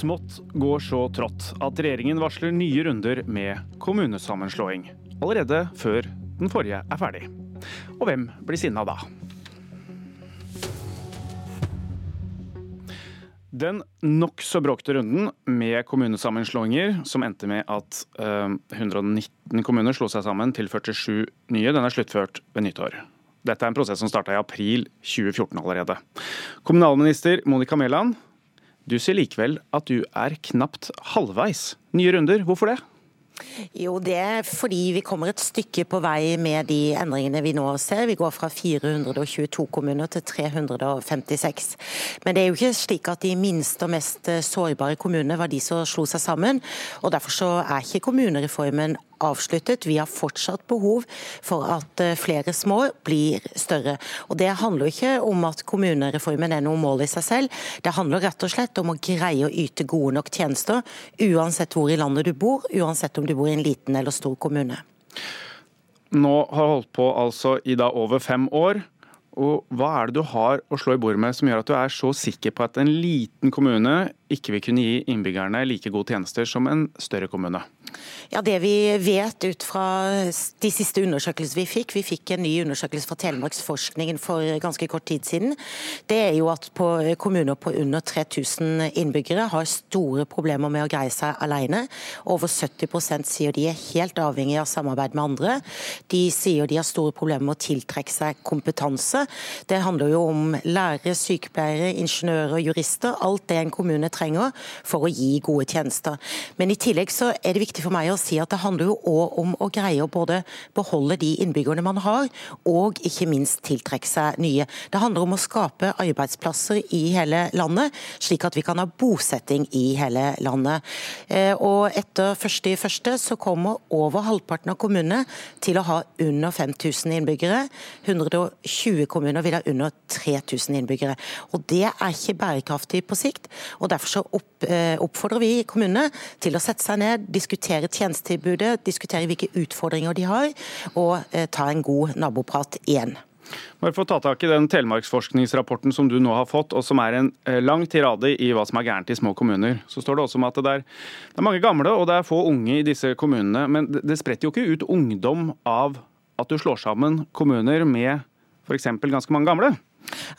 Smått går så trått at regjeringen varsler nye runder med kommunesammenslåing. Allerede før den forrige er ferdig. Og hvem blir sinna da? Den nokså bråkete runden med kommunesammenslåinger, som endte med at eh, 119 kommuner slo seg sammen til 47 nye, den er sluttført ved nyttår. Dette er en prosess som starta i april 2014 allerede. Kommunalminister Monica Mæland, du sier likevel at du er knapt halvveis. Nye runder, hvorfor det? Jo, det er fordi vi kommer et stykke på vei med de endringene vi nå ser. Vi går fra 422 kommuner til 356. Men det er jo ikke slik at de minste og mest sårbare kommunene var de som slo seg sammen. og Derfor så er ikke kommunereformen avsluttet. Vi har fortsatt behov for at eh, flere små blir større. Og Det handler ikke om at kommunereformen er noe mål i seg selv. Det handler rett og slett om å greie å yte gode nok tjenester, uansett hvor i landet du bor, uansett om du bor i en liten eller stor kommune. Nå har holdt på altså i da over fem år. Og Hva er det du har å slå i bordet med som gjør at du er så sikker på at en liten kommune ikke vil kunne gi innbyggerne like gode tjenester som en større kommune? Ja, Det vi vet ut fra de siste undersøkelsene vi fikk, vi fikk en ny undersøkelse fra Telemarksforskningen for ganske kort tid siden, det er jo at på kommuner på under 3000 innbyggere har store problemer med å greie seg alene. Over 70% sier de er helt avhengig av samarbeid med andre. De sier de har store problemer med å tiltrekke seg kompetanse. Det handler jo om lærere, sykepleiere, ingeniører, jurister. Alt det en kommune trenger for å gi gode tjenester. Men i tillegg så er det viktig for meg å si at det handler jo òg om å greie å både beholde de innbyggerne man har, og ikke minst tiltrekke seg nye. Det handler om å skape arbeidsplasser i hele landet, slik at vi kan ha bosetting i hele landet. Eh, og etter første i første så kommer over halvparten av kommunene til å ha under 5000 innbyggere. 120 kommuner vil ha under 3000 innbyggere. Og Det er ikke bærekraftig på sikt. og Derfor så eh, oppfordrer vi kommunene til å sette seg ned, diskutere tjenestetilbudet, diskutere hvilke utfordringer de har, og eh, ta en god naboprat igjen. Bare for å ta tak i den telemarksforskningsrapporten som du nå har fått, og som er en eh, lang tirade i hva som er gærent i små kommuner. Så står det også om at det er, det er mange gamle og det er få unge i disse kommunene. Men det spretter jo ikke ut ungdom av at du slår sammen kommuner med f.eks. ganske mange gamle?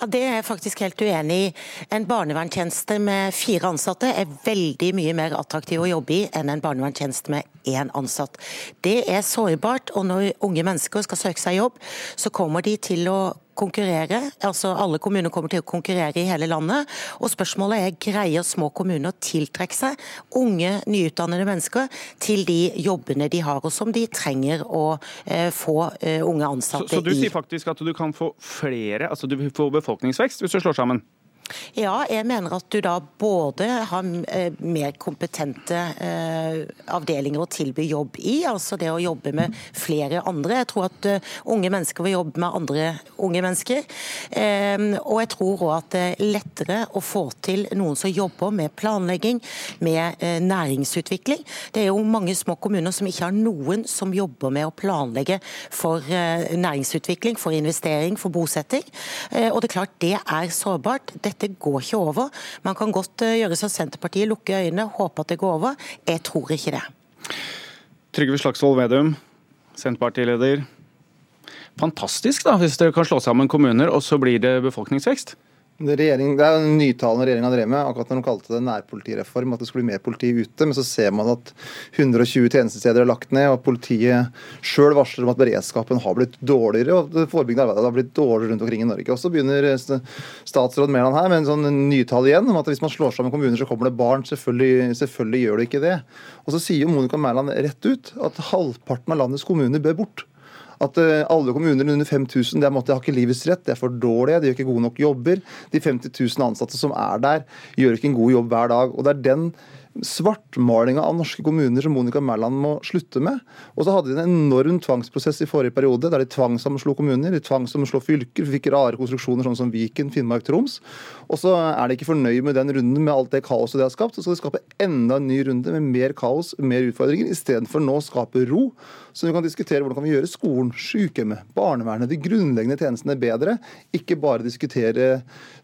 Ja, Det er jeg faktisk helt uenig i. En barnevernstjeneste med fire ansatte er veldig mye mer attraktiv å jobbe i enn en barnevernstjeneste med én ansatt. Det er sårbart, og når unge mennesker skal søke seg jobb, så kommer de til å konkurrere. altså Alle kommuner kommer til å konkurrere i hele landet. og Spørsmålet er greier små kommuner å tiltrekke seg unge, nyutdannede mennesker til de jobbene de har, og som de trenger å eh, få eh, unge ansatte i. Så, så du sier faktisk at du kan få flere, altså du får befolkningsvekst hvis du slår sammen? Ja, jeg mener at du da både har eh, mer kompetente eh, avdelinger å tilby jobb i, altså det å jobbe med flere andre. Jeg tror at eh, unge mennesker vil jobbe med andre unge mennesker. Og jeg tror òg at det er lettere å få til noen som jobber med planlegging, med næringsutvikling. Det er jo mange små kommuner som ikke har noen som jobber med å planlegge for næringsutvikling, for investering, for bosetting. Og det er klart det er sårbart. Dette dette går ikke over. Man kan godt eh, gjøre som Senterpartiet, lukke øynene, håpe at det går over. Jeg tror ikke det. Trygve Slagsvold Vedum, Senterpartileder. Fantastisk da, hvis dere kan slå sammen kommuner og så blir det befolkningsvekst? Regjering, det er en nytalen regjeringa drev med, akkurat når de kalte det nærpolitireform, at det skulle bli mer politi ute. Men så ser man at 120 tjenestesteder er lagt ned, og politiet sjøl varsler om at beredskapen har blitt dårligere, og det forebyggende arbeidet har blitt dårligere rundt omkring i Norge. Og så begynner statsråd Mæland her med en sånn nytale igjen om at hvis man slår sammen kommuner, så kommer det barn. Selvfølgelig, selvfølgelig gjør det ikke det. Og så sier jo Monica Mæland rett ut at halvparten av landets kommuner bør bort at eh, alle kommuner under 5000 de har ikke livets rett, de er for dårlige, de gjør ikke gode nok jobber. De 50 000 ansatte som er der, gjør ikke en god jobb hver dag. og Det er den svartmalinga av norske kommuner som Monica Mæland må slutte med. Og så hadde de en enorm tvangsprosess i forrige periode, der de tvangssammenslo kommuner, de tvangssammenslo fylker, vi fikk rare konstruksjoner sånn som Viken, Finnmark, Troms. Og så er de ikke fornøyd med den runden med alt det kaoset de har skapt. Så skal de skape enda en ny runde med mer kaos, mer utfordringer, istedenfor nå å skape ro. Så vi kan diskutere hvordan kan vi gjøre skolen, sykehjemmet, barnevernet, de grunnleggende tjenestene bedre. Ikke bare diskutere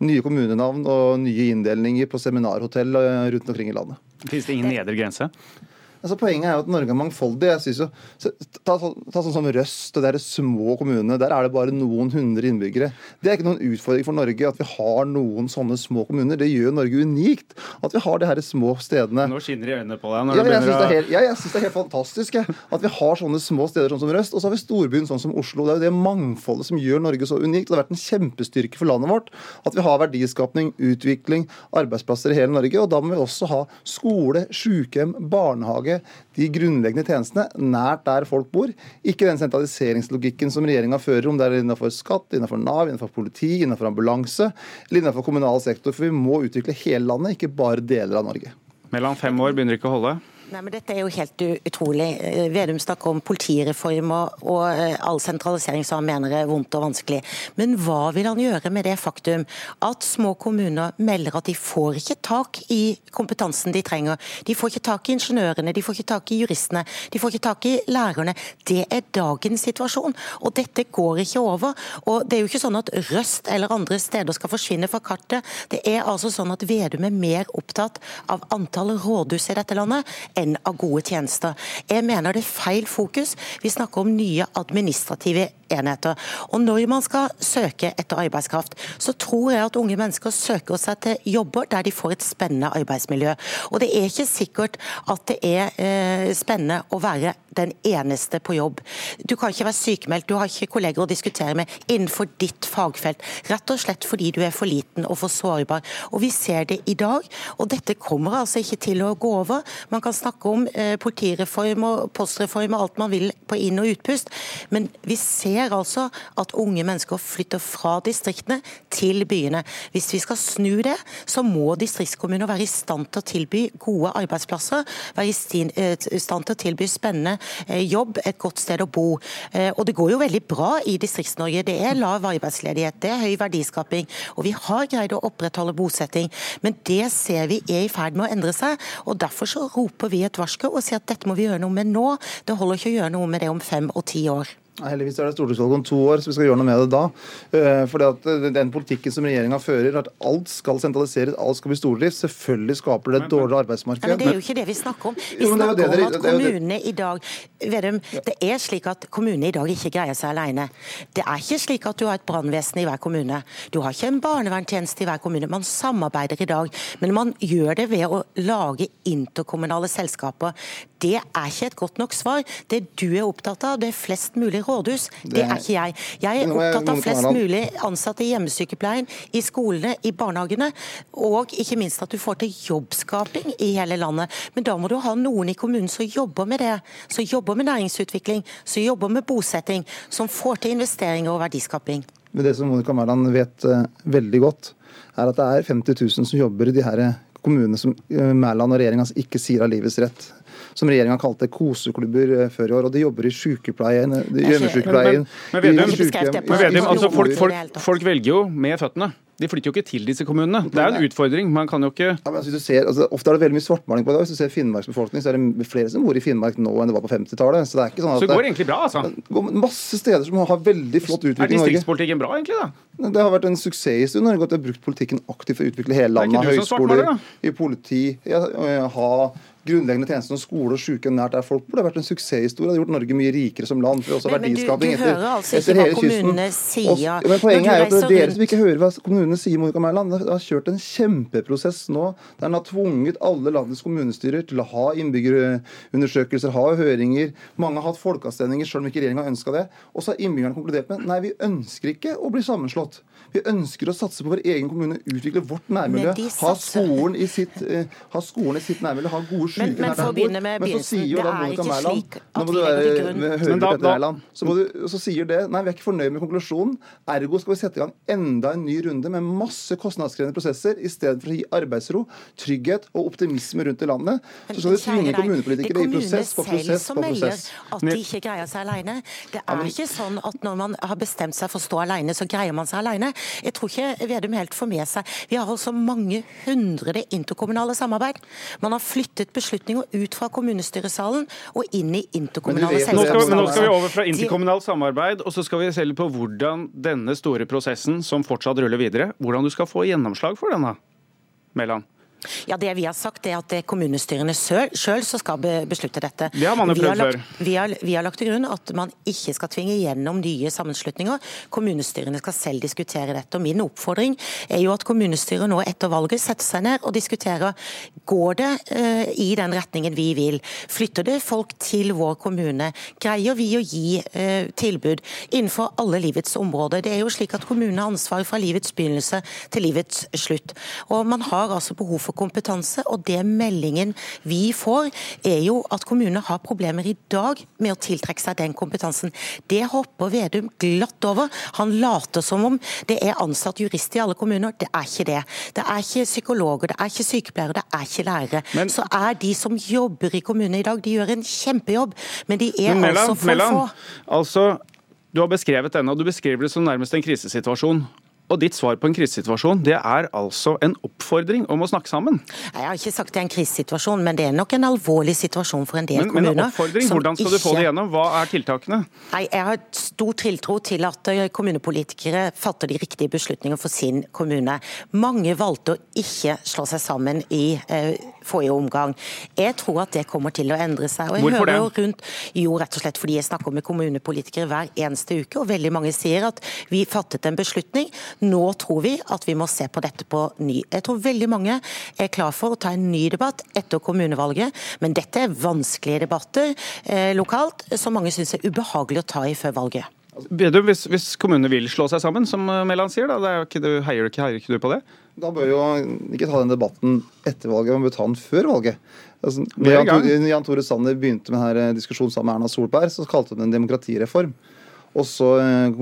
nye kommunenavn og nye inndelinger på seminarhotell eh, rundt omkring i landet. Fins det ingen nedre grense? Altså, poenget er jo at Norge er mangfoldig. Jeg synes jo, ta, ta, ta sånn som Røst og de små kommunene. Der er det bare noen hundre innbyggere. Det er ikke noen utfordring for Norge at vi har noen sånne små kommuner. Det gjør Norge unikt. At vi har de her små stedene. Nå skinner i øynene på deg. Ja, jeg syns det, ja, det, er helt fantastisk jeg. at vi har sånne små steder sånn som Røst. Og så har vi storbyen sånn som Oslo. Det er jo det mangfoldet som gjør Norge så unikt. Det har vært en kjempestyrke for landet vårt at vi har verdiskapning, utvikling, arbeidsplasser i hele Norge. Og da må vi også ha skole, sykehjem, barnehage de grunnleggende tjenestene nært der folk bor. Ikke den sentraliseringslogikken som regjeringa fører, om det er innenfor skatt, innenfor Nav, innenfor politi, innenfor ambulanse eller innenfor kommunal sektor. For vi må utvikle hele landet, ikke bare deler av Norge. Mellom fem år begynner ikke å holde? Nei, men Dette er jo helt utrolig. Eh, Vedum snakker om politireform og, og eh, all sentralisering som han mener er vondt og vanskelig. Men hva vil han gjøre med det faktum at små kommuner melder at de får ikke tak i kompetansen de trenger? De får ikke tak i ingeniørene, de får ikke tak i juristene, de får ikke tak i lærerne. Det er dagens situasjon, og dette går ikke over. Og Det er jo ikke sånn at Røst eller andre steder skal forsvinne fra kartet. Det er altså sånn at Vedum er mer opptatt av antall rådhus i dette landet enn av gode tjenester. Jeg mener det er feil fokus. Vi snakker om nye administrative enheter. Og Når man skal søke etter arbeidskraft, så tror jeg at unge mennesker søker seg til jobber der de får et spennende arbeidsmiljø. Og Det er ikke sikkert at det er eh, spennende å være den eneste på jobb. Du kan ikke være sykemeldt, du har ikke kolleger å diskutere med innenfor ditt fagfelt. Rett og slett fordi du er for liten og for sårbar. Og Vi ser det i dag, og dette kommer altså ikke til å gå over. Man kan snakke om eh, politireform og postreform og alt man vil på inn- og utpust, men vi ser altså at unge mennesker flytter fra distriktene til byene. Hvis vi skal snu det, så må distriktskommuner være i stand til å tilby gode arbeidsplasser, være i eh, stand til å tilby spennende Eh, jobb, et godt sted å bo. Og det går jo veldig bra i Distrikts-Norge. Det er lav arbeidsledighet, det er høy verdiskaping, og vi har greid å opprettholde bosetting. Men det ser vi er i ferd med å endre seg, og derfor så roper vi et varsko og si at dette må vi gjøre noe med nå. Det holder ikke å gjøre noe med det om fem og ti år. Heldigvis er det stortingsvalg om to år, så vi skal gjøre noe med det da. Eh, fordi at eh, Den politikken som regjeringa fører, at alt skal sentraliseres, alt skal bli stordrift, selvfølgelig skaper det et dårligere arbeidsmarked. Men Det er jo ikke det vi snakker om. Vi snakker om at kommunene i dag Vedum, det er slik at kommunene i dag ikke greier seg alene. Det er ikke slik at du har et brannvesen i hver kommune. Du har ikke en barnevernstjeneste i hver kommune. Man samarbeider i dag, men man gjør det ved å lage interkommunale selskaper. Det er ikke et godt nok svar. Det du er opptatt av, det er flest mulig rådhus. Det er ikke jeg. Jeg er opptatt av flest mulig ansatte i hjemmesykepleien, i skolene, i barnehagene, og ikke minst at du får til jobbskaping i hele landet. Men da må du ha noen i kommunen som jobber med det. Som jobber med næringsutvikling, som jobber med bosetting, som får til investeringer og verdiskaping. Men det som Monica Mæland vet uh, veldig godt, er at det er 50 000 som jobber i de her kommunene som uh, Mæland og regjeringa ikke sier har livets rett som regjeringa kalte koseklubber eh, før i år. og De jobber i sykepleien, hjemmesykepleien Men, men, men, altså, folk, folk, folk velger jo med føttene. De flytter jo ikke til disse kommunene. Det er en utfordring. Man kan jo ikke ja, men altså, ser, altså, Ofte er det veldig mye svartmaling på det. Hvis du ser Finnmarks befolkning, så er det flere som bor i Finnmark nå enn det var på 50-tallet. Så det er ikke sånn at så det går egentlig bra, altså? Det går masse steder som har veldig flott utvikling i Norge. Er distriktspolitikken bra, egentlig? da? Det har vært en suksess i Norge at har brukt politikken aktivt for å utvikle hele landet. Høyskoler, i politi, ja, ha grunnleggende tjenester som skole og sykehjem nært der folk bor. Det har vært en suksesshistorie. Det har gjort Norge mye rikere som land. for også men, verdiskaping du, du etter, altså ikke hva kommunene Sier, men Poenget er jo at det er dere som ikke hører hva kommunene sier. Monica Mæland. Det har kjørt en kjempeprosess nå der en har tvunget alle landets kommunestyrer til å ha innbyggerundersøkelser, ha høringer. Mange har hatt folkeavstemninger selv om ikke regjeringa ønska det. Og så har innbyggerne konkludert med nei, vi ønsker ikke å bli sammenslått. Vi ønsker å satse på vår egen kommune, utvikle vårt nærmiljø, ha skolen, i sitt, uh, ha skolen i sitt nærmiljø, ha gode Men- men for å begynne med begynnelsen, det er ikke Mæland slik at vi legger til grunn- høre da- Petter Erland. Så, må du, så sier det Nei, vi er ikke fornøyd med konklusjonen. Ergo skal vi sette i gang enda en ny runde med masse kostnadskrevende prosesser i stedet for å gi arbeidsro, trygghet og optimisme rundt i landet. Så skal du tvinge kommunepolitikere i prosess på prosess på prosess. at de ikke greier seg alene. Det er ikke sånn at når man har bestemt seg for å stå alene, så greier man seg alene. Jeg tror ikke Vedum helt får med seg Vi har altså mange hundre interkommunale samarbeid. Man har flyttet beslutninger ut fra kommunestyresalen og inn i interkommunale vet Nå nå skal vi over fra interkommunalt samarbeid, og så skal vi se litt på hvordan denne store prosessen, som fortsatt ruller videre, hvordan du skal få gjennomslag for denne, Mæland. Ja, Det vi har sagt er at det er kommunestyrene sjøl som skal beslutte dette. Det har man jo prøvd lagt- Vi har, vi har lagt til grunn at man ikke skal tvinge gjennom nye sammenslutninger. Kommunestyrene skal selv diskutere dette. og Min oppfordring er jo at kommunestyret nå etter valget setter seg ned og diskuterer går det uh, i den retningen vi vil. Flytter det folk til vår kommune? Greier vi å gi uh, tilbud innenfor alle livets områder? Det er jo slik at Kommunene har ansvar fra livets begynnelse til livets slutt. Og Man har altså behov for kompetanse, og det meldingen vi får, er jo at kommunene har problemer i dag med å tiltrekke seg den kompetansen. Det hopper Vedum glatt over. Han later som om det er ansatt jurist i alle kommuner. Det er ikke det. Det er ikke psykologer, det er ikke sykepleiere, det er ikke lærere. Men- Så er de som jobber i kommunene i dag, de gjør en kjempejobb, men de er Men altså for Mæland, få. altså, du har beskrevet denne, og du beskriver det som nærmest en krisesituasjon. Og ditt svar på en krisesituasjon, det er altså en oppfordring om å snakke sammen. Jeg har ikke sagt det er en krisesituasjon, men det er nok en alvorlig situasjon for en del Men, men en oppfordring, hvordan skal du få det gjennom? Hva er tiltakene? Nei, Jeg har stor tiltro til at eh, kommunepolitikere fatter de riktige beslutninger for sin kommune. Mange valgte å ikke slå seg sammen i eh, forrige omgang. Jeg tror at det kommer til å endre seg. Og jeg Hvorfor hører jo det? rundt, jo rett og slett fordi jeg snakker med kommunepolitikere hver eneste uke, og veldig mange sier at vi fattet en beslutning, nå tror vi at vi må se på dette på ny. Jeg tror veldig mange er klar for å ta en ny debatt etter kommunevalget, men dette er vanskelige debatter eh, lokalt som mange syns er ubehagelig å ta i før valget. Vedum, hvis, hvis kommunene vil slå seg sammen, som eh, Mæland sier, da, det er ikke, du, heier, ikke, heier ikke du på det? Da bør jo ikke ta den debatten etter valget, man bør ta den før valget. Altså, når Jan-Tore Jan Tore Sanner begynte med denne diskusjonen sammen med Erna Solberg, så kalte hun det en demokratireform. Og så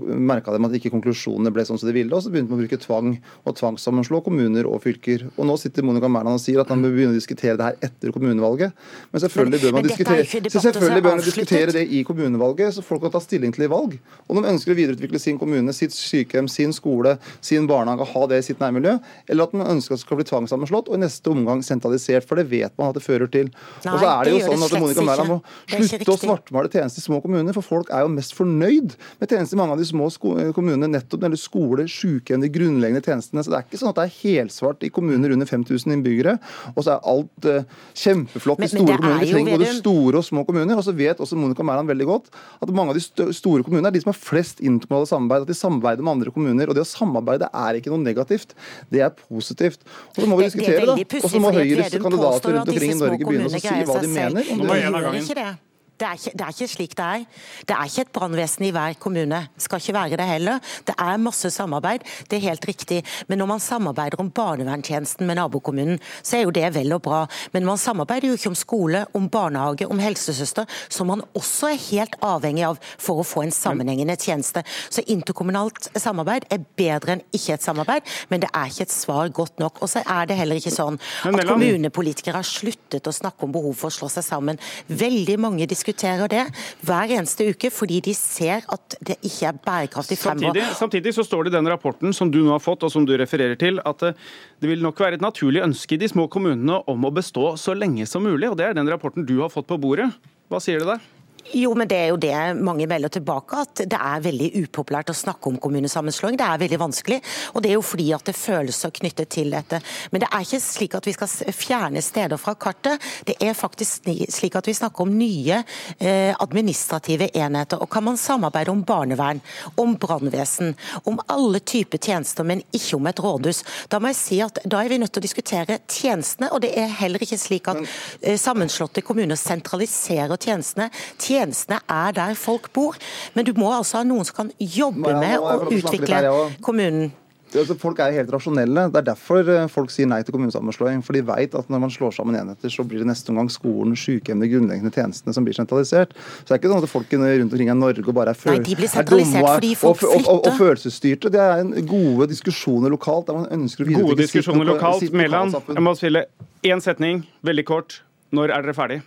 merka de at ikke konklusjonene ble sånn som de ville, og så begynte man å bruke tvang og tvangssammenslå kommuner og fylker. Og nå sitter Monica Mæland og sier at man bør begynne å diskutere det her etter kommunevalget. Men selvfølgelig bør man, er diskutere, så selvfølgelig bør man diskutere det i kommunevalget, så folk kan ta stilling til i valg. Om de ønsker å videreutvikle sin kommune, sitt sykehjem, sin skole, sin barnehage, ha det i sitt nærmiljø, eller at man ønsker at det skal bli tvangssammenslått og i neste omgang sentralisert, for det vet man at det fører til. Nei, og så er det det jo sånn at Monica Mæland må slutte å svartmale tjenester i små kommuner, for folk er jo mest fornøyd med tjenester i mange av de små sko kommunene, nettopp når det gjelder skole, sykehjem, de grunnleggende tjenestene. Så det er ikke sånn at det er helsvart i kommuner under 5000 innbyggere, og så er alt uh, kjempeflott Men- i store er kommuner. Vi trenger både store og små kommuner. Og så vet også Monica Mæland veldig godt at mange av de store kommunene er de som har flest interkommunale samarbeid. At de samarbeider med andre kommuner. Og det å samarbeide er ikke noe negativt, det er positivt. Og så må vi Det- det diskutere, da. Og så må Høyres kandidater rundt omkring i Norge begynne å si hva de mener. om Nå det. Det. Det er, ikke, det er ikke slik det er. Det er ikke et brannvesen i hver kommune. Skal ikke være det heller. Det er masse samarbeid, det er helt riktig. Men når man samarbeider om barnevernstjenesten med nabokommunen, så er jo det vel og bra. Men man samarbeider jo ikke om skole, om barnehage, om helsesøster, som man også er helt avhengig av for å få en sammenhengende tjeneste. Så interkommunalt samarbeid er bedre enn ikke et samarbeid, men det er ikke et svar godt nok. Og så er det heller ikke sånn at kommunepolitikere har sluttet å snakke om behov for å slå seg sammen. Veldig mange diskuterer det hver eneste uke fordi de ser at det ikke er bærekraftig fremover. Samtidig, samtidig så står det i den rapporten som du nå har fått, og som du refererer til, at eh, det vil nok være et naturlig ønske i de små kommunene om å bestå så lenge som mulig. og Det er den rapporten du har fått på bordet. Hva sier du der? Jo, men det er jo det mange melder tilbake, at det er veldig upopulært å snakke om kommunesammenslåing. Det er veldig vanskelig, og det er jo fordi at det er følelser knyttet til dette. Men det er ikke slik at vi skal fjerne steder fra kartet. Det er faktisk slik at vi snakker om nye eh, administrative enheter. Og kan man samarbeide om barnevern, om brannvesen, om alle typer tjenester, men ikke om et rådhus, da må jeg si at da er vi nødt til å diskutere tjenestene. Og det er heller ikke slik at eh, sammenslåtte kommuner sentraliserer tjenestene. Tjenestene er der folk bor. Men du må altså ha noen som kan jobbe ja, med å utvikle kommunen. Altså, folk er helt rasjonelle. Det er derfor eh, folk sier nei til kommunesammenslåing. For de vet at når man slår sammen enheter, så blir det neste omgang skolen, sykehjem, de grunnleggende tjenestene som blir sentralisert. Så det er ikke sånn at folk rundt omkring i Norge og bare er, føl nei, de blir sentralisert fordi folk og, og, og, og, følelsesstyrte. Det er en gode diskusjoner lokalt der man ønsker å Gode diskusjoner lokalt. Mæland, jeg må spille én setning, veldig kort. Når er dere ferdig?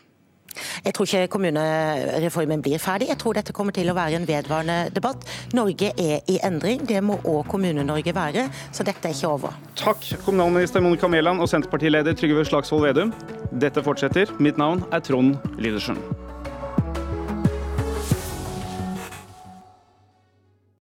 Jeg tror ikke kommunereformen blir ferdig. Jeg tror dette kommer til å være en vedvarende debatt. Norge er i endring, det må òg Kommune-Norge være. Så dette er ikke over. Takk, kommunalminister Monica Mæland og Senterpartileder Trygve Slagsvold Vedum. Dette fortsetter. Mitt navn er Trond Lydersen.